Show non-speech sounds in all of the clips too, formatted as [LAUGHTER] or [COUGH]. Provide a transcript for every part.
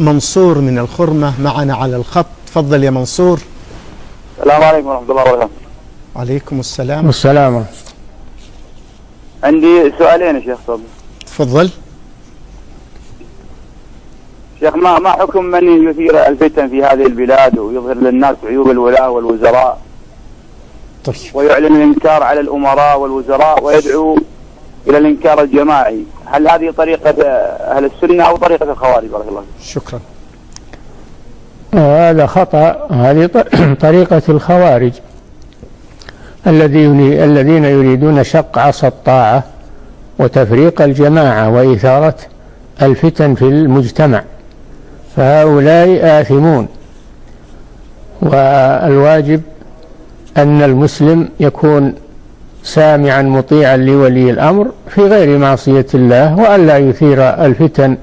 منصور من الخرمة معنا على الخط. تفضل يا منصور. السلام عليكم ورحمة الله وبركاته. عليكم السلام. والسلام. عندي سؤالين يا شيخ صبري. تفضل. شيخ ما ما حكم من يثير الفتن في هذه البلاد ويظهر للناس عيوب الولاة والوزراء؟ طيب. ويعلن الإنكار على الأمراء والوزراء ويدعو إلى الإنكار الجماعي، هل هذه طريقة أهل السنة أو طريقة الخوارج؟ بارك الله؟ شكرا. هذا خطأ. هذه [CLEARS THROAT] طريقة الخوارج. الذين يريدون شق عصا الطاعة وتفريق الجماعة وإثارة الفتن في المجتمع. فهؤلاء آثمون. والواجب أن المسلم يكون سامعا مطيعا لولي الأمر في غير معصية الله وألا يثير الفتن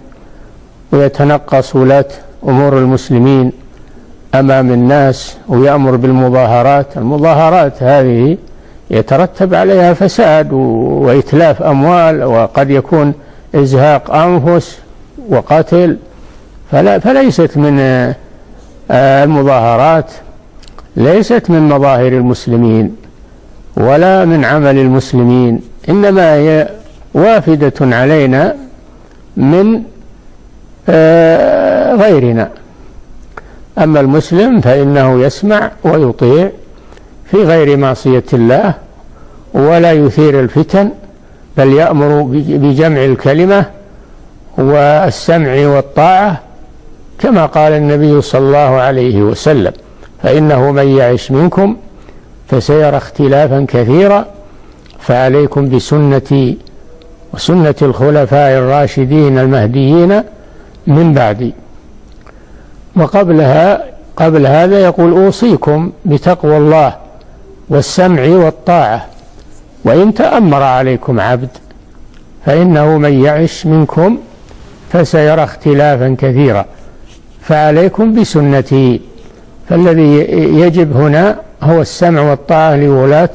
ويتنقص ولاة أمور المسلمين أمام الناس ويأمر بالمظاهرات. المظاهرات هذه يترتب عليها فساد وإتلاف أموال وقد يكون إزهاق أنفس وقتل فلا فليست من آه، المظاهرات ليست من مظاهر المسلمين. ولا من عمل المسلمين. إنما هي وافدة علينا من آه، غيرنا. أما المسلم فإنه يسمع ويطيع في غير معصية الله ولا يثير الفتن بل يأمر بج- بجمع الكلمة والسمع والطاعة كما قال النبي صلى الله عليه وسلم. فإنه من يعش منكم فسيرى اختلافا كثيرا فعليكم بسنتي وسنة الخلفاء الراشدين المهديين من بعدي. وقبلها قبل هذا يقول أوصيكم بتقوى الله والسمع والطاعة وإن تأمر عليكم عبد فإنه من يعش منكم فسيرى اختلافا كثيرا. فعليكم بسنتي فالذي يجب هنا هو السمع والطاعة لولاة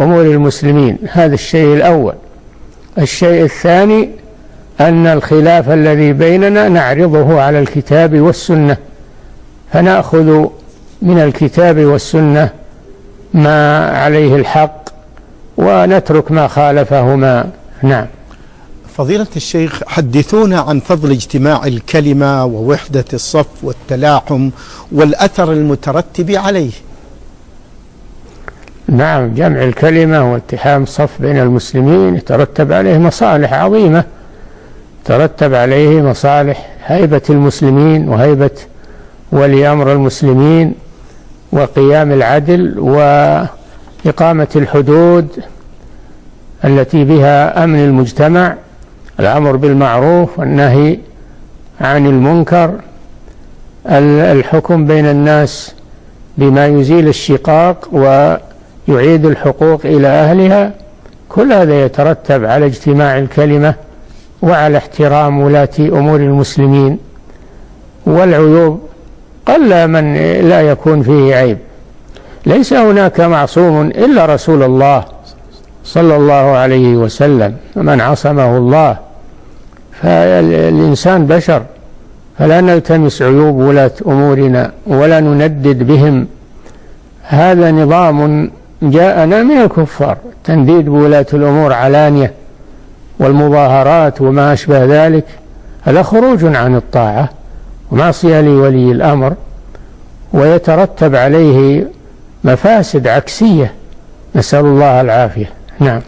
أمور المسلمين. هذا الشيء الأول. الشيء الثاني أن الخلاف الذي بيننا نعرضه على الكتاب والسنة. فنأخذ من الكتاب والسنة ما عليه الحق ونترك ما خالفهما. نعم. فضيلة الشيخ حدثونا عن فضل اجتماع الكلمة ووحدة الصف والتلاحم والأثر المترتب عليه. نعم جمع الكلمة والتحام الصف بين المسلمين يترتب عليه مصالح عظيمة. ترتب عليه مصالح هيبة المسلمين وهيبة ولي أمر المسلمين وقيام العدل وإقامة الحدود التي بها أمن المجتمع الأمر بالمعروف والنهي عن المنكر ال- الحكم بين الناس بما يزيل الشقاق ويعيد الحقوق إلى أهلها كل هذا يترتب على اجتماع الكلمة وعلى احترام ولاة أمور المسلمين. والعيوب قل من لا يكون فيه عيب. ليس هناك معصوم إلا رسول الله صلى الله عليه وسلم من عصمه الله. فالإنسان بشر فلا نلتمس عيوب ولاة أمورنا ولا نندد بهم. هذا نظام جاءنا من الكفار. تنديد بولاة الأمور علانية والمظاهرات وما أشبه ذلك. هذا خروج عن الطاعة. ومعصية لولي الأمر. ويترتب عليه مفاسد عكسية. نسأل الله العافية. نعم.